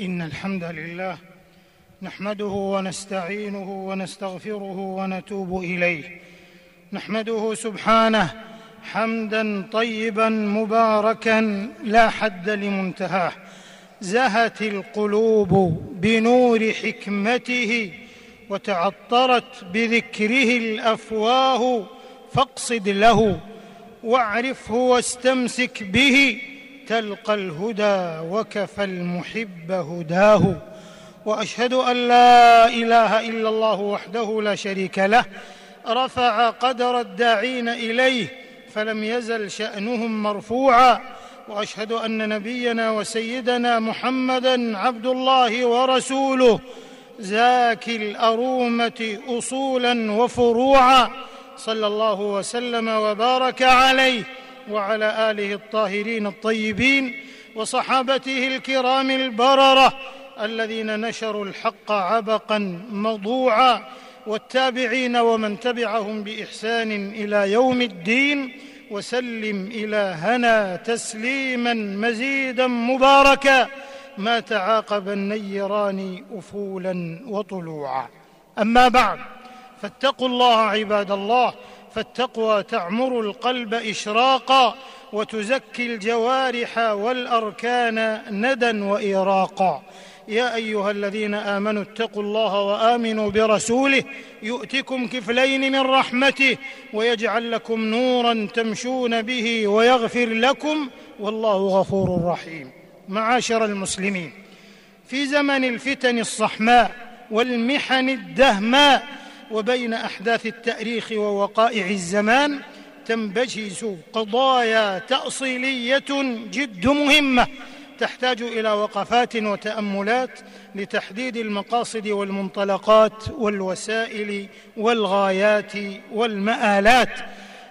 إن الحمد لله نحمده ونستعينه ونستغفره ونتوب إليه. نحمده سبحانه حمدا طيبا مباركا لا حد لمنتهاه. زهت القلوب بنور حكمته وتعطرت بذكره الأفواه فاقصد له واعرفه واستمسك به تلقى الهدى وكفى المحب هداه. وأشهد أن لا إله إلا الله وحده لا شريك له رفع قدر الداعين إليه فلم يزل شأنهم مرفوعا. وأشهد أن نبينا وسيدنا محمدا عبد الله ورسوله زاكي الأرومة أصولا وفروعا. صلى الله وسلم وبارك عليه. وعلى آله الطاهرين الطيبين وصحابته الكرام البررة الذين نشروا الحق عبقا مضوعا والتابعين ومن تبعهم بإحسان إلى يوم الدين وسلم الهنا تسليما مزيدا مباركا ما تعاقب النيران أفولا وطلوعا. أما بعد فاتقوا الله عباد الله فالتقوى تعمر القلب إشراقا وتزكي الجوارح والأركان ندى وايراقا يا أيها الذين آمنوا اتقوا الله وآمنوا برسوله يؤتكم كفلين من رحمته ويجعل لكم نورا تمشون به ويغفر لكم والله غفور رحيم. معاشر المسلمين في زمن الفتن الصحماء والمحن الدهماء وبين أحداث التأريخ ووقائع الزمان تنبجز قضايا تأصيلية جد مهمة تحتاج إلى وقفات وتأملات لتحديد المقاصد والمنطلقات والوسائل والغايات والمآلات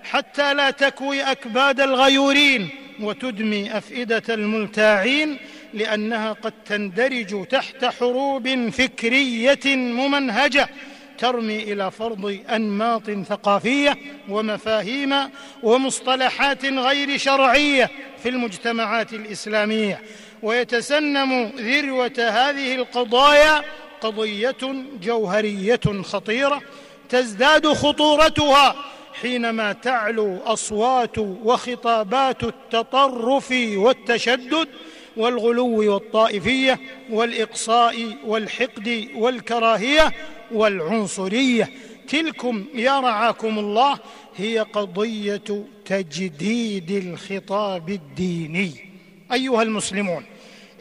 حتى لا تكوي أكباد الغيورين وتدمي أفئدة الملتاعين لأنها قد تندرج تحت حروب فكرية ممنهجة ترمي إلى فرض أنماط ثقافية ومفاهيم ومصطلحات غير شرعية في المجتمعات الإسلامية. ويتسنم ذروة هذه القضايا قضية جوهرية خطيرة تزداد خطورتها حينما تعلو أصوات وخطابات التطرف والتشدد والغلو والطائفية والإقصاء والحقد والكراهية والعنصرية. تلكم يا رعاكم الله هي قضية تجديد الخطاب الديني. أيها المسلمون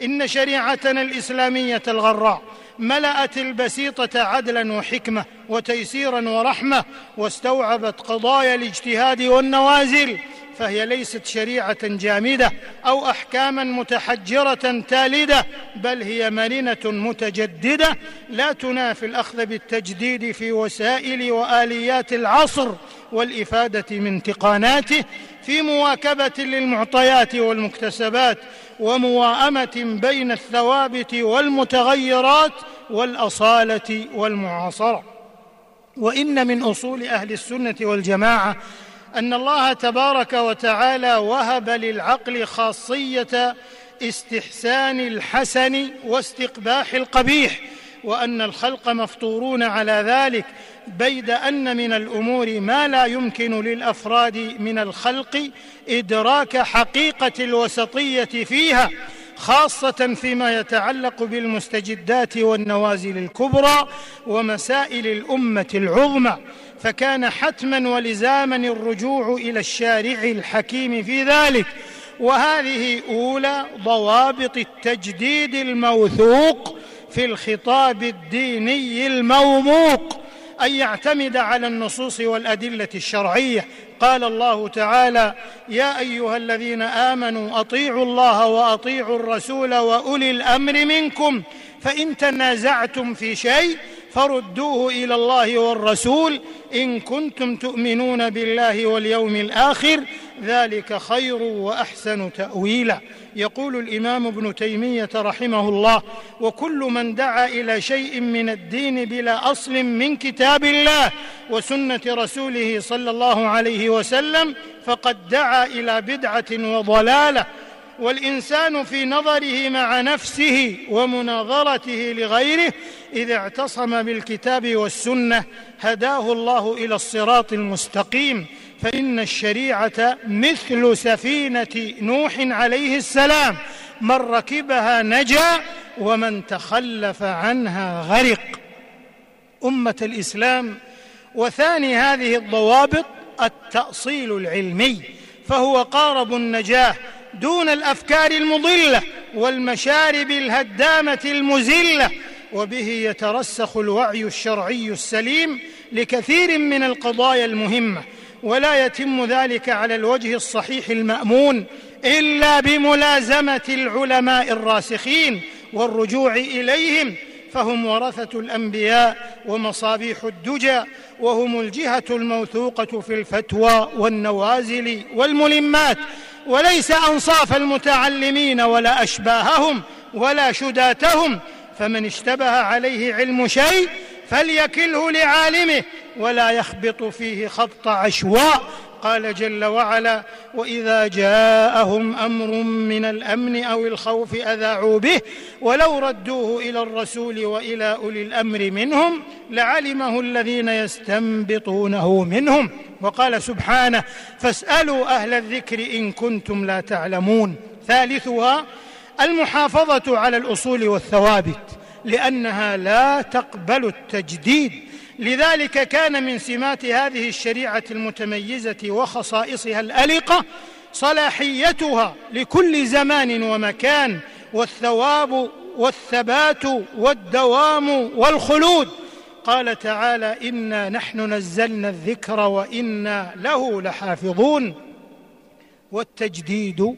إن شريعتنا الإسلامية الغراء ملأت البسيطة عدلا وحكمة وتيسيرا ورحمة واستوعبت قضايا الاجتهاد والنوازل. فهي ليست شريعة جامدة أو أحكاما متحجرة تالدة بل هي مرنه متجددة لا تنافي الأخذ بالتجديد في وسائل وآليات العصر والإفادة من تقاناته في مواكبة للمعطيات والمكتسبات ومواءمة بين الثوابت والمتغيرات والأصالة والمعاصرة. وإن من أصول أهل السنة والجماعة أن الله تبارك وتعالى وهب للعقل خاصية استحسان الحسن واستقباح القبيح وأن الخلق مفطورون على ذلك بيد أن من الأمور ما لا يمكن للأفراد من الخلق إدراك حقيقة الوسطية فيها خاصة فيما يتعلق بالمستجدات والنوازل الكبرى ومسائل الأمة العظمى. فكان حتما ولزاما الرجوع إلى الشارع الحكيم في ذلك. وهذه أولى ضوابط التجديد الموثوق في الخطاب الديني الموموق أن يعتمد على النصوص والأدلة الشرعية. قال الله تعالى يا أيها الذين آمنوا أطيعوا الله وأطيعوا الرسول وأولي الأمر منكم فإن تنازعتم في شيء فردوه إلى الله والرسول إن كنتم تؤمنون بالله واليوم الآخر ذلك خير وأحسن تأويلا. يقول الإمام ابن تيمية رحمه الله وكل من دعا إلى شيء من الدين بلا أصل من كتاب الله وسنة رسوله صلى الله عليه وسلم فقد دعا إلى بدعة وضلالة. والإنسان في نظره مع نفسه ومناظرته لغيره اذا اعتصم بالكتاب والسنة هداه الله إلى الصراط المستقيم فإن الشريعة مثل سفينة نوح عليه السلام من ركبها نجا ومن تخلف عنها غرق. أمة الإسلام وثاني هذه الضوابط التأصيل العلمي فهو قارب النجاة دون الأفكار المضلة والمشارب الهدامة المزلة وبه يترسخ الوعي الشرعي السليم لكثير من القضايا المهمة. ولا يتم ذلك على الوجه الصحيح المأمون إلا بملازمة العلماء الراسخين والرجوع إليهم فهم ورثة الأنبياء ومصابيح الدجى وهم الجهة الموثوقة في الفتوى والنوازل والملمات. وليس أنصاف المتعلمين ولا أشباههم ولا شداتهم فمن اشتبه عليه علم شيء فليكله لعالمه ولا يخبط فيه خبط عشواء. قال جل وعلا وإذا جاءهم أمر من الأمن أو الخوف أذاعوا به ولو ردوه إلى الرسول وإلى أولي الأمر منهم لعلمه الذين يستنبطونه منهم. وقال سبحانه فاسألوا أهل الذكر إن كنتم لا تعلمون. ثالثها المحافظة على الأصول والثوابت لأنها لا تقبل التجديد. لذلك كان من سمات هذه الشريعة المتميزة وخصائصها الألقة صلاحيتها لكل زمان ومكان والثواب والثبات والدوام والخلود. قال تعالى إنا نحن نزلنا الذكر وإنا له لحافظون. والتجديد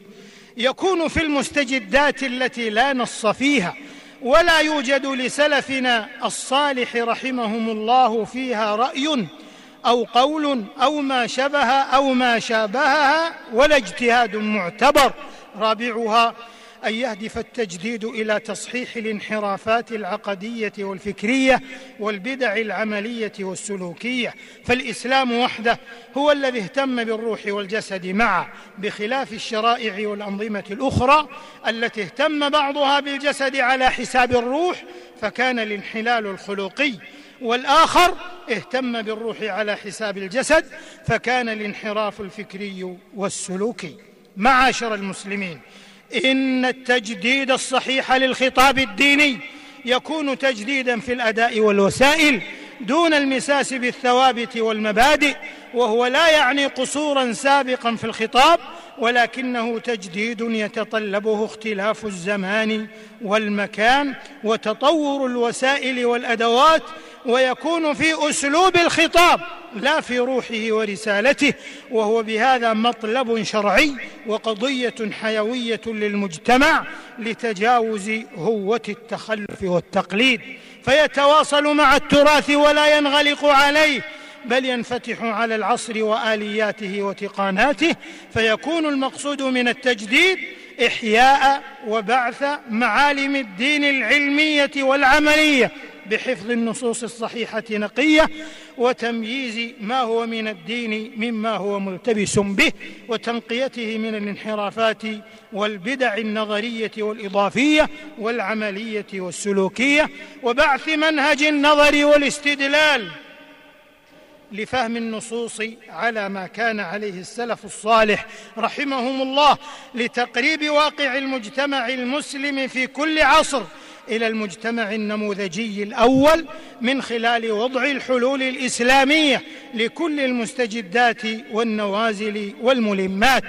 يكون في المستجدات التي لا نص فيها ولا يوجد لسلفنا الصالح رحمهم الله فيها رأي أو قول أو ما شبه أو ما شابهها ولا اجتهاد معتبر. رابعها أن يهدف التجديد إلى تصحيح الانحرافات العقدية والفكرية والبدع العملية والسلوكية. فالإسلام وحده هو الذي اهتم بالروح والجسد معا بخلاف الشرائع والأنظمة الأخرى التي اهتم بعضها بالجسد على حساب الروح فكان الانحلال الخلقي. والآخر اهتم بالروح على حساب الجسد فكان الانحراف الفكري والسلوكي. معاشر المسلمين إن التجديد الصحيح للخطاب الديني يكون تجديدا في الأداء والوسائل دون المساس بالثوابت والمبادئ وهو لا يعني قصورا سابقا في الخطاب ولكنه تجديد يتطلبه اختلاف الزمان والمكان وتطور الوسائل والأدوات ويكون في أسلوب الخطاب لا في روحه ورسالته وهو بهذا مطلب شرعي وقضية حيوية للمجتمع لتجاوز هوة التخلف والتقليد. فيتواصل مع التراث ولا ينغلق عليه بل ينفتح على العصر وآلياته وتقاناته. فيكون المقصود من التجديد إحياء وبعث معالم الدين العلمية والعملية. بحفظ النصوص الصحيحة نقية وتمييز ما هو من الدين مما هو ملتبس به وتنقيته من الانحرافات والبدع النظرية والإضافية والعملية والسلوكية وبعث منهج النظر والاستدلال لفهم النصوص على ما كان عليه السلف الصالح رحمهم الله لتقريب واقع المجتمع المسلم في كل عصر. إلى المجتمع النموذجي الأول من خلال وضع الحلول الإسلامية لكل المستجدات والنوازل والملمات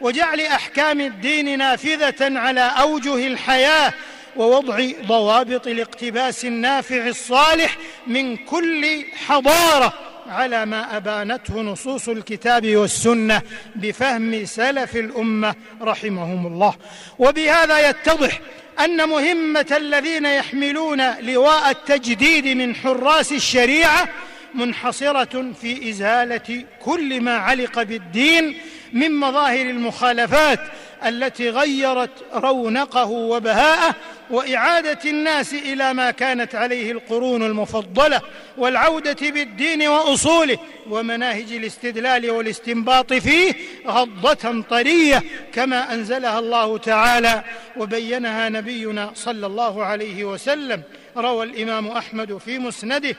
وجعل أحكام الدين نافذة على أوجه الحياة ووضع ضوابط الاقتباس النافع الصالح من كل حضارة على ما أبانته نصوص الكتاب والسنة بفهم سلف الأمة رحمهم الله. وبهذا يتضح أن مهمة الذين يحملون لواء التجديد من حراس الشريعة منحصرة في إزالة كل ما علق بالدين من مظاهر المخالفات التي غيرت رونقه وبهاءه وإعادة الناس إلى ما كانت عليه القرون المفضلة والعودة بالدين وأصوله ومناهج الاستدلال والاستنباط فيه غضة طرية كما أنزلها الله تعالى وبينها نبينا صلى الله عليه وسلم. روى الإمام أحمد في مسنده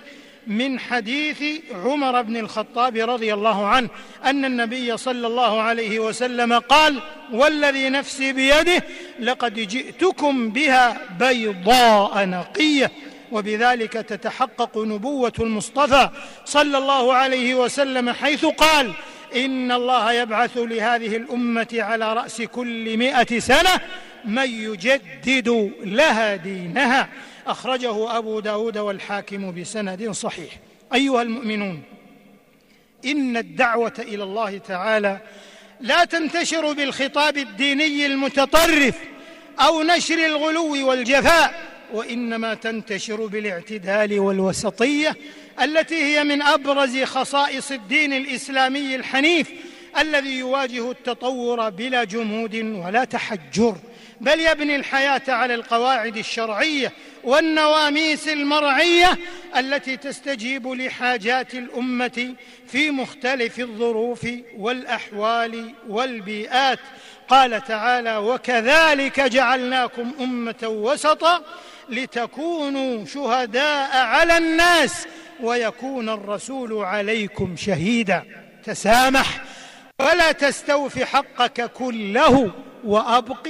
من حديث عمر بن الخطاب رضي الله عنه أن النبي صلى الله عليه وسلم قال والذي نفسي بيده لقد جئتكم بها بيضاء نقية وبذلك تتحقق نبوة المصطفى صلى الله عليه وسلم حيث قال إن الله يبعث لهذه الأمة على رأس كل مائه سنة من يجدد لها دينها أخرجه أبو داود والحاكم بسند صحيح. أيها المؤمنون إن الدعوة إلى الله تعالى لا تنتشر بالخطاب الديني المتطرف أو نشر الغلو والجفاء وإنما تنتشر بالاعتدال والوسطية التي هي من أبرز خصائص الدين الإسلامي الحنيف الذي يواجه التطور بلا جمود ولا تحجر. بل يبني الحياة على القواعد الشرعية والنواميس المرعية التي تستجيب لحاجات الأمة في مختلف الظروف والأحوال والبيئات. قال تعالى وكذلك جعلناكم أمة وسطا لتكونوا شهداء على الناس ويكون الرسول عليكم شهيدا. تسامح. ولا تستوف حقك كله وابق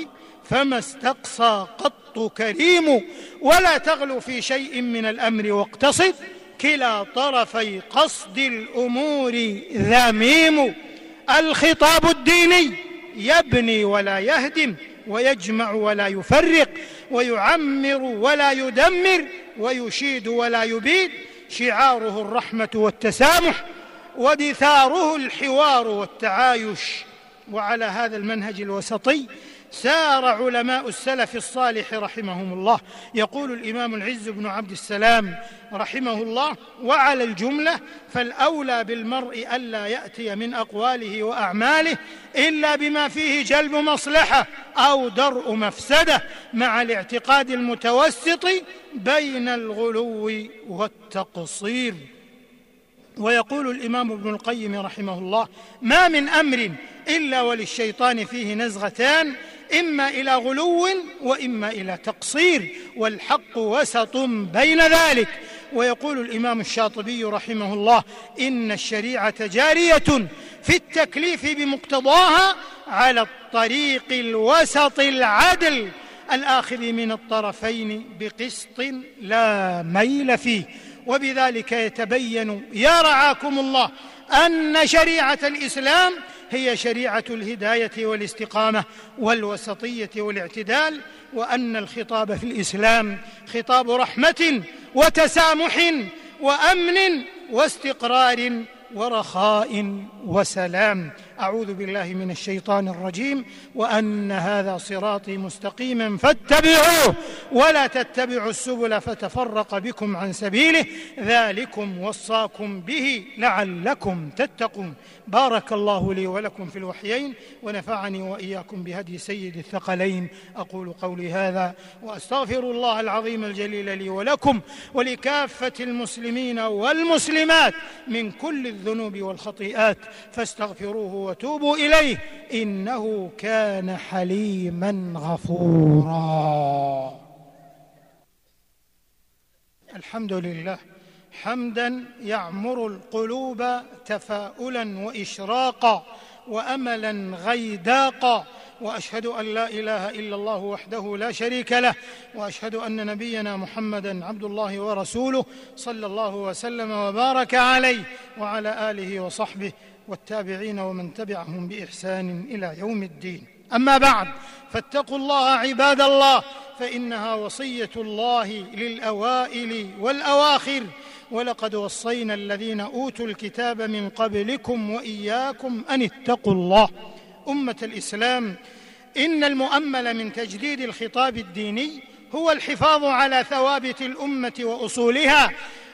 فما استقصى قط كريم ولا تغلو في شيء من الأمر واقتصد كلا طرفي قصد الأمور ذميم الخطاب الديني يبني ولا يهدم ويجمع ولا يفرق ويعمر ولا يدمر ويشيد ولا يبيد. شعاره الرحمة والتسامح ودثاره الحوار والتعايش. وعلى هذا المنهج الوسطي سار علماء السلف الصالح رحمهم الله. يقول الإمام العز بن عبد السلام رحمه الله وعلى الجملة فالأولى بالمرء ألا يأتي من أقواله وأعماله إلا بما فيه جلب مصلحة أو درء مفسدة مع الاعتقاد المتوسط بين الغلو والتقصير. ويقول الإمام ابن القيم رحمه الله ما من أمر إلا وللشيطان فيه نزغتان إما إلى غلو وإما إلى تقصير والحق وسط بين ذلك. ويقول الإمام الشاطبي رحمه الله إن الشريعة جارية في التكليف بمقتضاها على الطريق الوسط العدل الآخذ من الطرفين بقسط لا ميل فيه. وبذلك يتبين يا رعاكم الله أن شريعة الإسلام هي شريعة الهداية والاستقامة والوسطية والاعتدال وأن الخطاب في الإسلام خطاب رحمة وتسامح وأمن واستقرار ورخاء وسلام. أعوذ بالله من الشيطان الرجيم وأن هذا صراطي مستقيما فاتبعوه ولا تتبعوا السبل فتفرق بكم عن سبيله ذلكم وصاكم به لعلكم تتقون بارك الله لي ولكم في الوحيين ونفعني وإياكم بهدي سيد الثقلين أقول قولي هذا وأستغفر الله العظيم الجليل لي ولكم ولكافة المسلمين والمسلمات من كل الذنوب والخطيئات فاستغفروه وتوبوا إليه. إنه كان حليما غفورا. الحمد لله. حمدا يعمر القلوب تفاؤلا واشراقا واملا غيداقا. وأشهد أن لا إله إلا الله وحده لا شريك له. وأشهد أن نبينا محمدا عبد الله ورسوله صلى الله وسلم وبارك عليه وعلى آله وصحبه والتابعين ومن تبعهم بإحسان إلى يوم الدين. أما بعد فاتقوا الله عباد الله فإنها وصية الله للأوائل والأواخر. ولقد وصينا الذين أوتوا الكتاب من قبلكم وإياكم أن اتقوا الله. أمة الإسلام إن المؤمل من تجديد الخطاب الديني هو الحفاظ على ثوابت الأمة وأصولها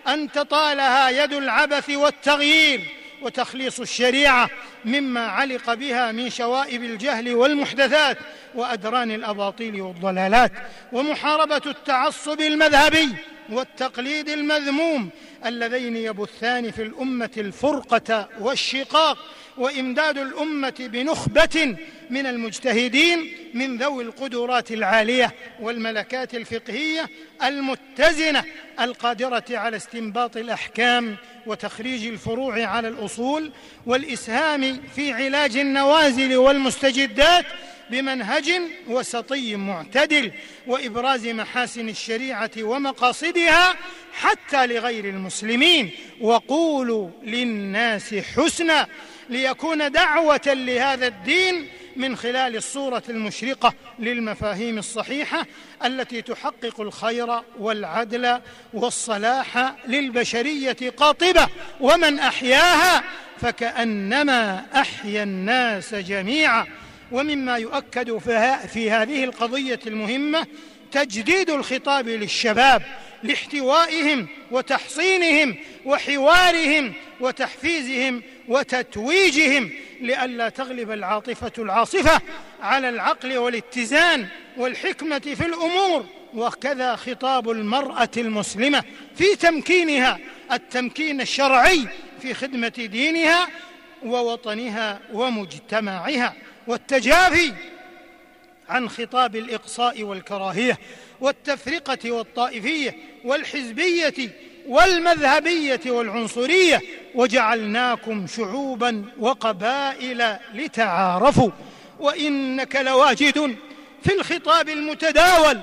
أن تطالها يد العبث والتغيير. وتخليص الشريعة مما علق بها من شوائب الجهل والمحدثات وأدران الأباطيل والضلالات ومحاربة التعصب المذهبي والتقليد المذموم اللذين يبثان في الأمة الفرقة والشقاق وإمداد الأمة بنخبة من المجتهدين من ذوي القدرات العالية والملكات الفقهية المتزنة القادرة على استنباط الأحكام وتخريج الفروع على الأصول والإسهام في علاج النوازل والمستجدات بمنهج وسطي معتدل وإبراز محاسن الشريعة ومقاصدها حتى لغير المسلمين. وقولوا للناس حسنا ليكون دعوة لهذا الدين من خلال الصورة المشرقة للمفاهيم الصحيحة التي تحقق الخير والعدل والصلاح للبشرية قاطبة. ومن أحياها فكأنما أحيا الناس جميعا ومما يؤكد في هذه القضية المهمة تجديد الخطاب للشباب لاحتوائهم وتحصينهم وحوارهم وتحفيزهم وتتويجهم لئلا تغلب العاطفة العاصفة على العقل والاتزان والحكمة في الأمور. وكذا خطاب المرأة المسلمة في تمكينها التمكين الشرعي في خدمة دينها ووطنها ومجتمعها والتجافي عن خطاب الإقصاء والكراهية والتفرقة والطائفية والحزبية والمذهبية والعنصرية وجعلناكم شعوبا وقبائل لتعارفوا وإنك لواجد في الخطاب المتداول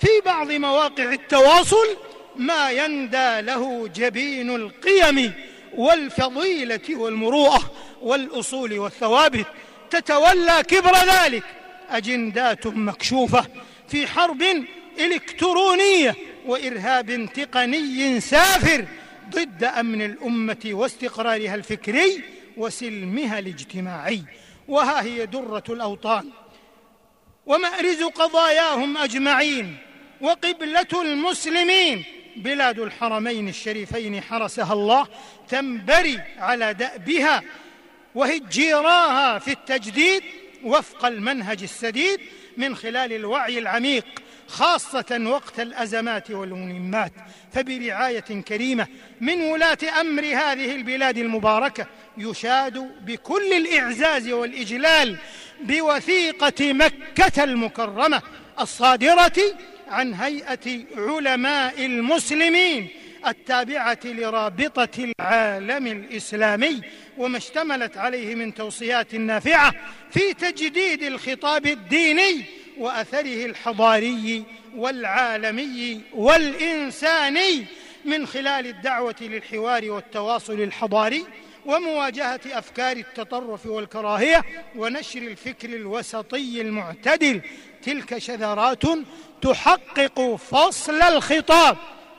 في بعض مواقع التواصل ما يندى له جبين القيم والفضيلة والمروءة والأصول والثوابت تتولى كبر ذلك أجندات مكشوفة في حرب إلكترونية وإرهاب تقني سافر ضد أمن الأمة واستقرارها الفكري وسلمها الاجتماعي. وها هي درة الأوطان. ومأرز قضاياهم أجمعين وقبلة المسلمين. بلاد الحرمين الشريفين حرسها الله تنبري على دأبها وهجيراها في التجديد وفق المنهج السديد من خلال الوعي العميق خاصة وقت الأزمات والملمات فبرعاية كريمة من ولاة أمر هذه البلاد المباركة يشاد بكل الإعزاز والإجلال بوثيقة مكة المكرمة الصادرة عن هيئة علماء المسلمين التابعة لرابطة العالم الإسلامي وما اشتملت عليه من توصيات نافعة في تجديد الخطاب الديني وأثره الحضاري والعالمي والإنساني من خلال الدعوة للحوار والتواصل الحضاري ومواجهة أفكار التطرف والكراهية ونشر الفكر الوسطي المعتدل. تلك شذرات تحقق فصل الخطاب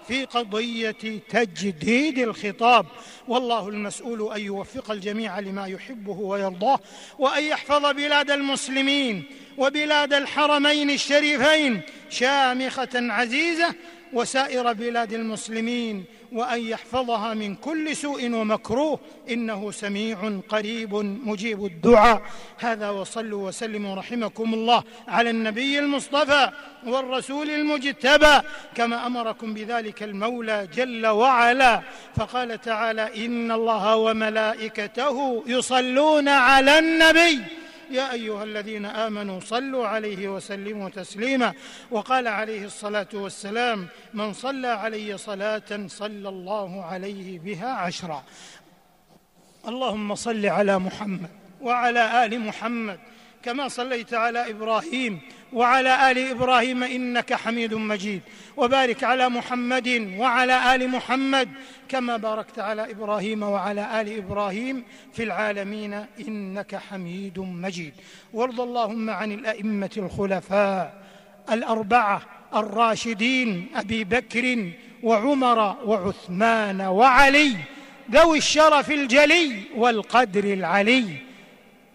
في قضية تجديد الخطاب. والله المسؤول أن يوفق الجميع لما يحبه ويرضاه وأن يحفظ بلاد المسلمين وبلاد الحرمين الشريفين شامخة عزيزة وسائر بلاد المسلمين وأن يحفظها من كل سوء ومكروه إنه سميع قريب مجيب الدعاء. هذا وصلوا وسلموا رحمكم الله على النبي المصطفى والرسول المجتبى كما أمركم بذلك المولى جل وعلا. فقال تعالى إن الله وملائكته يصلون على النبي. يا أيها الذين آمنوا صلوا عليه وسلموا تسليما. وقال عليه الصلاة والسلام من صلى علي صلاة صلى الله عليه بها عشرا. اللهم صل على محمد وعلى آل محمد كما صليت على إبراهيم وعلى آل إبراهيم إنك حميد مجيد. وبارك على محمد وعلى آل محمد كما باركت على إبراهيم وعلى آل إبراهيم في العالمين إنك حميد مجيد. وارض اللهم عن الأئمة الخلفاء الأربعة الراشدين أبي بكر وعمر وعثمان وعلي ذوي الشرف الجلي والقدر العلي.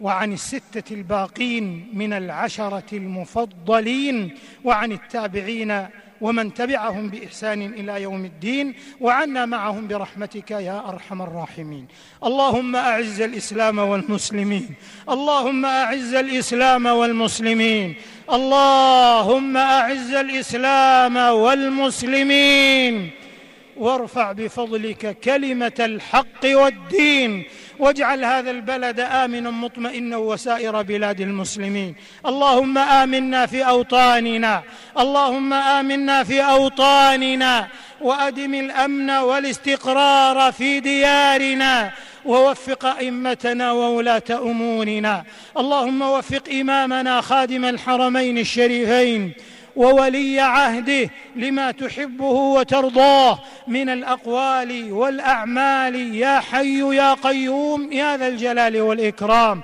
وعن الستة الباقين من العشرة المفضلين وعن التابعين ومن تبعهم بإحسان إلى يوم الدين وعنا معهم برحمتك يا أرحم الراحمين. اللهم أعز الإسلام والمسلمين. اللهم أعز الإسلام والمسلمين. اللهم أعز الإسلام والمسلمين. وارفع بفضلك كلمة الحق والدين. واجعل هذا البلد آمنا مطمئنا وسائر بلاد المسلمين. اللهم آمنا في أوطاننا. اللهم آمنا في أوطاننا. وأدم الأمن والاستقرار في ديارنا. ووفق أئمتنا وولاة أمورنا. اللهم وفق إمامنا خادم الحرمين الشريفين. وولي عهده لما تحبه وترضاه من الأقوال والأعمال. يا حي يا قيوم يا ذا الجلال والإكرام.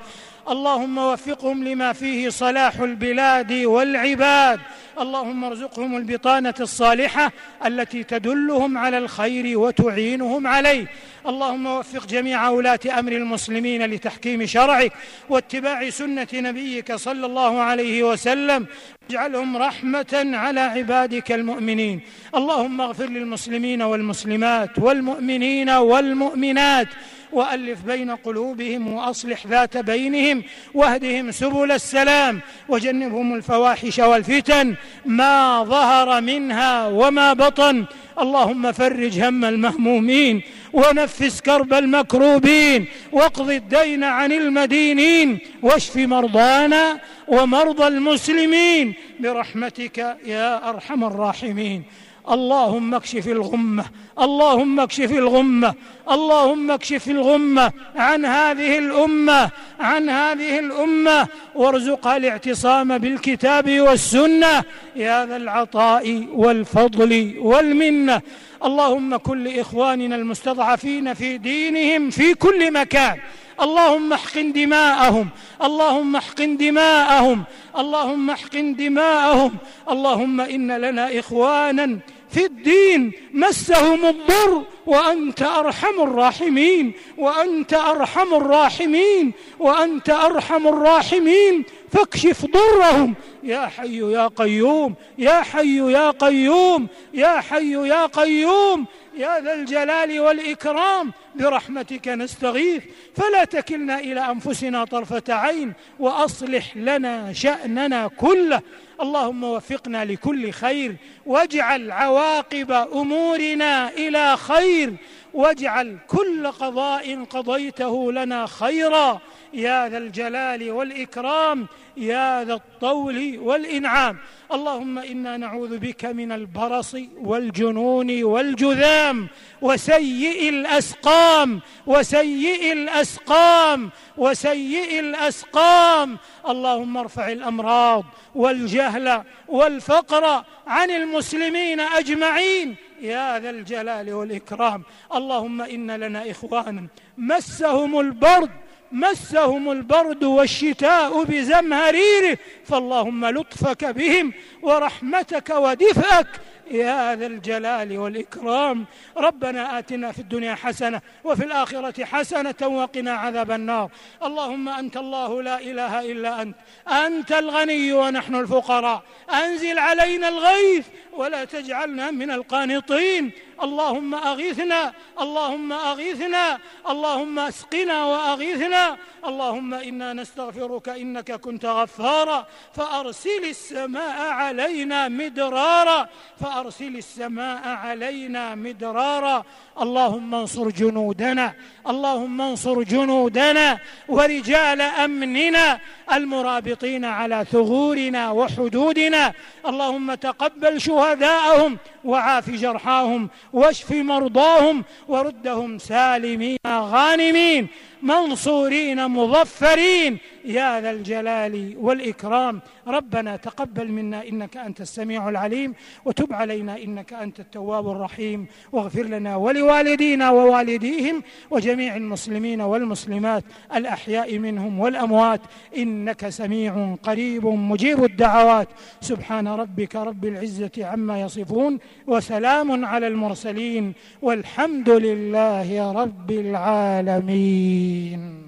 اللهم وفقهم لما فيه صلاح البلاد والعباد. اللهم ارزقهم البطانة الصالحة التي تدلهم على الخير وتعينهم عليه. اللهم وفق جميع ولاه أمر المسلمين لتحكيم شرعك واتباع سنة نبيك صلى الله عليه وسلم. اجعلهم رحمة على عبادك المؤمنين. اللهم اغفر للمسلمين والمسلمات والمؤمنين والمؤمنات. وألف بين قلوبهم وأصلح ذات بينهم واهدهم سبل السلام وجنبهم الفواحش والفتن ما ظهر منها وما بطن. اللهم فرج هم المهمومين ونفس كرب المكروبين واقض الدين عن المدينين واشف مرضانا ومرضى المسلمين برحمتك يا أرحم الراحمين. اللهم اكشف الغمة اللهم اكشف الغمة اللهم اكشف الغمة عن هذه الأمة عن هذه الأمة. وارزقها الاعتصام بالكتاب والسنة يا ذا العطاء والفضل والمنة. اللهم كن لإخواننا المستضعفين في دينهم في كل مكان. اللهم احقن دماءهم. اللهم احقن دماءهم. اللهم احقن دماءهم. اللهم إن لنا إخوانا في الدين. مسهم الضر وأنت أرحم الراحمين. وأنت أرحم الراحمين. وأنت أرحم الراحمين. فاكشف ضرهم. يا حي يا قيوم. يا حي يا قيوم. يا حي يا قيوم. يا ذا الجلال والإكرام. برحمتك نستغيث فلا تكلنا إلى أنفسنا طرفة عين وأصلح لنا شأننا كله. اللهم وفقنا لكل خير واجعل عواقب أمورنا إلى خير واجعل كل قضاء قضيته لنا خيرا. يا ذا الجلال والإكرام يا ذا الطول والإنعام. اللهم إنا نعوذ بك من البرص والجنون والجذام وسيء الأسقام وسيء الأسقام وسيء الأسقام. اللهم ارفع الأمراض والجهل والفقر عن المسلمين أجمعين. يا ذا الجلال والإكرام. اللهم إن لنا إخوانا مسهم البرد مسهم البرد والشتاء بزمهريره فاللهم لطفك بهم ورحمتك ودفئك يا ذا الجلال والإكرام. ربنا آتنا في الدنيا حسنة وفي الآخرة حسنة وقنا عذاب النار. اللهم أنت الله لا إله إلا أنت أنت الغني ونحن الفقراء. أنزل علينا الغيث ولا تجعلنا من القانطين. اللهم أغيثنا اللهم أغيثنا اللهم أسقنا وأغيثنا اللهم إنا نستغفرك إنك كنت غفارا فأرسل السماء علينا مدرارا فأرسل السماء علينا مدرارا اللهم انصر جنودنا اللهم انصر جنودنا ورجال أمننا المرابطين على ثغورنا وحدودنا. اللهم تقبل شهداءهم وعاف جرحاهم واشف مرضاهم وردهم سالمين غانمين. منصورين مظفرين. يا ذا الجلال والإكرام. ربنا تقبل منا إنك أنت السميع العليم وتب علينا إنك أنت التواب الرحيم. واغفر لنا ولوالدينا ووالديهم وجميع المسلمين والمسلمات الأحياء منهم والأموات. إنك سميع قريب مجيب الدعوات. سبحان ربك رب العزة عما يصفون وسلام على المرسلين. والحمد لله رب العالمين. in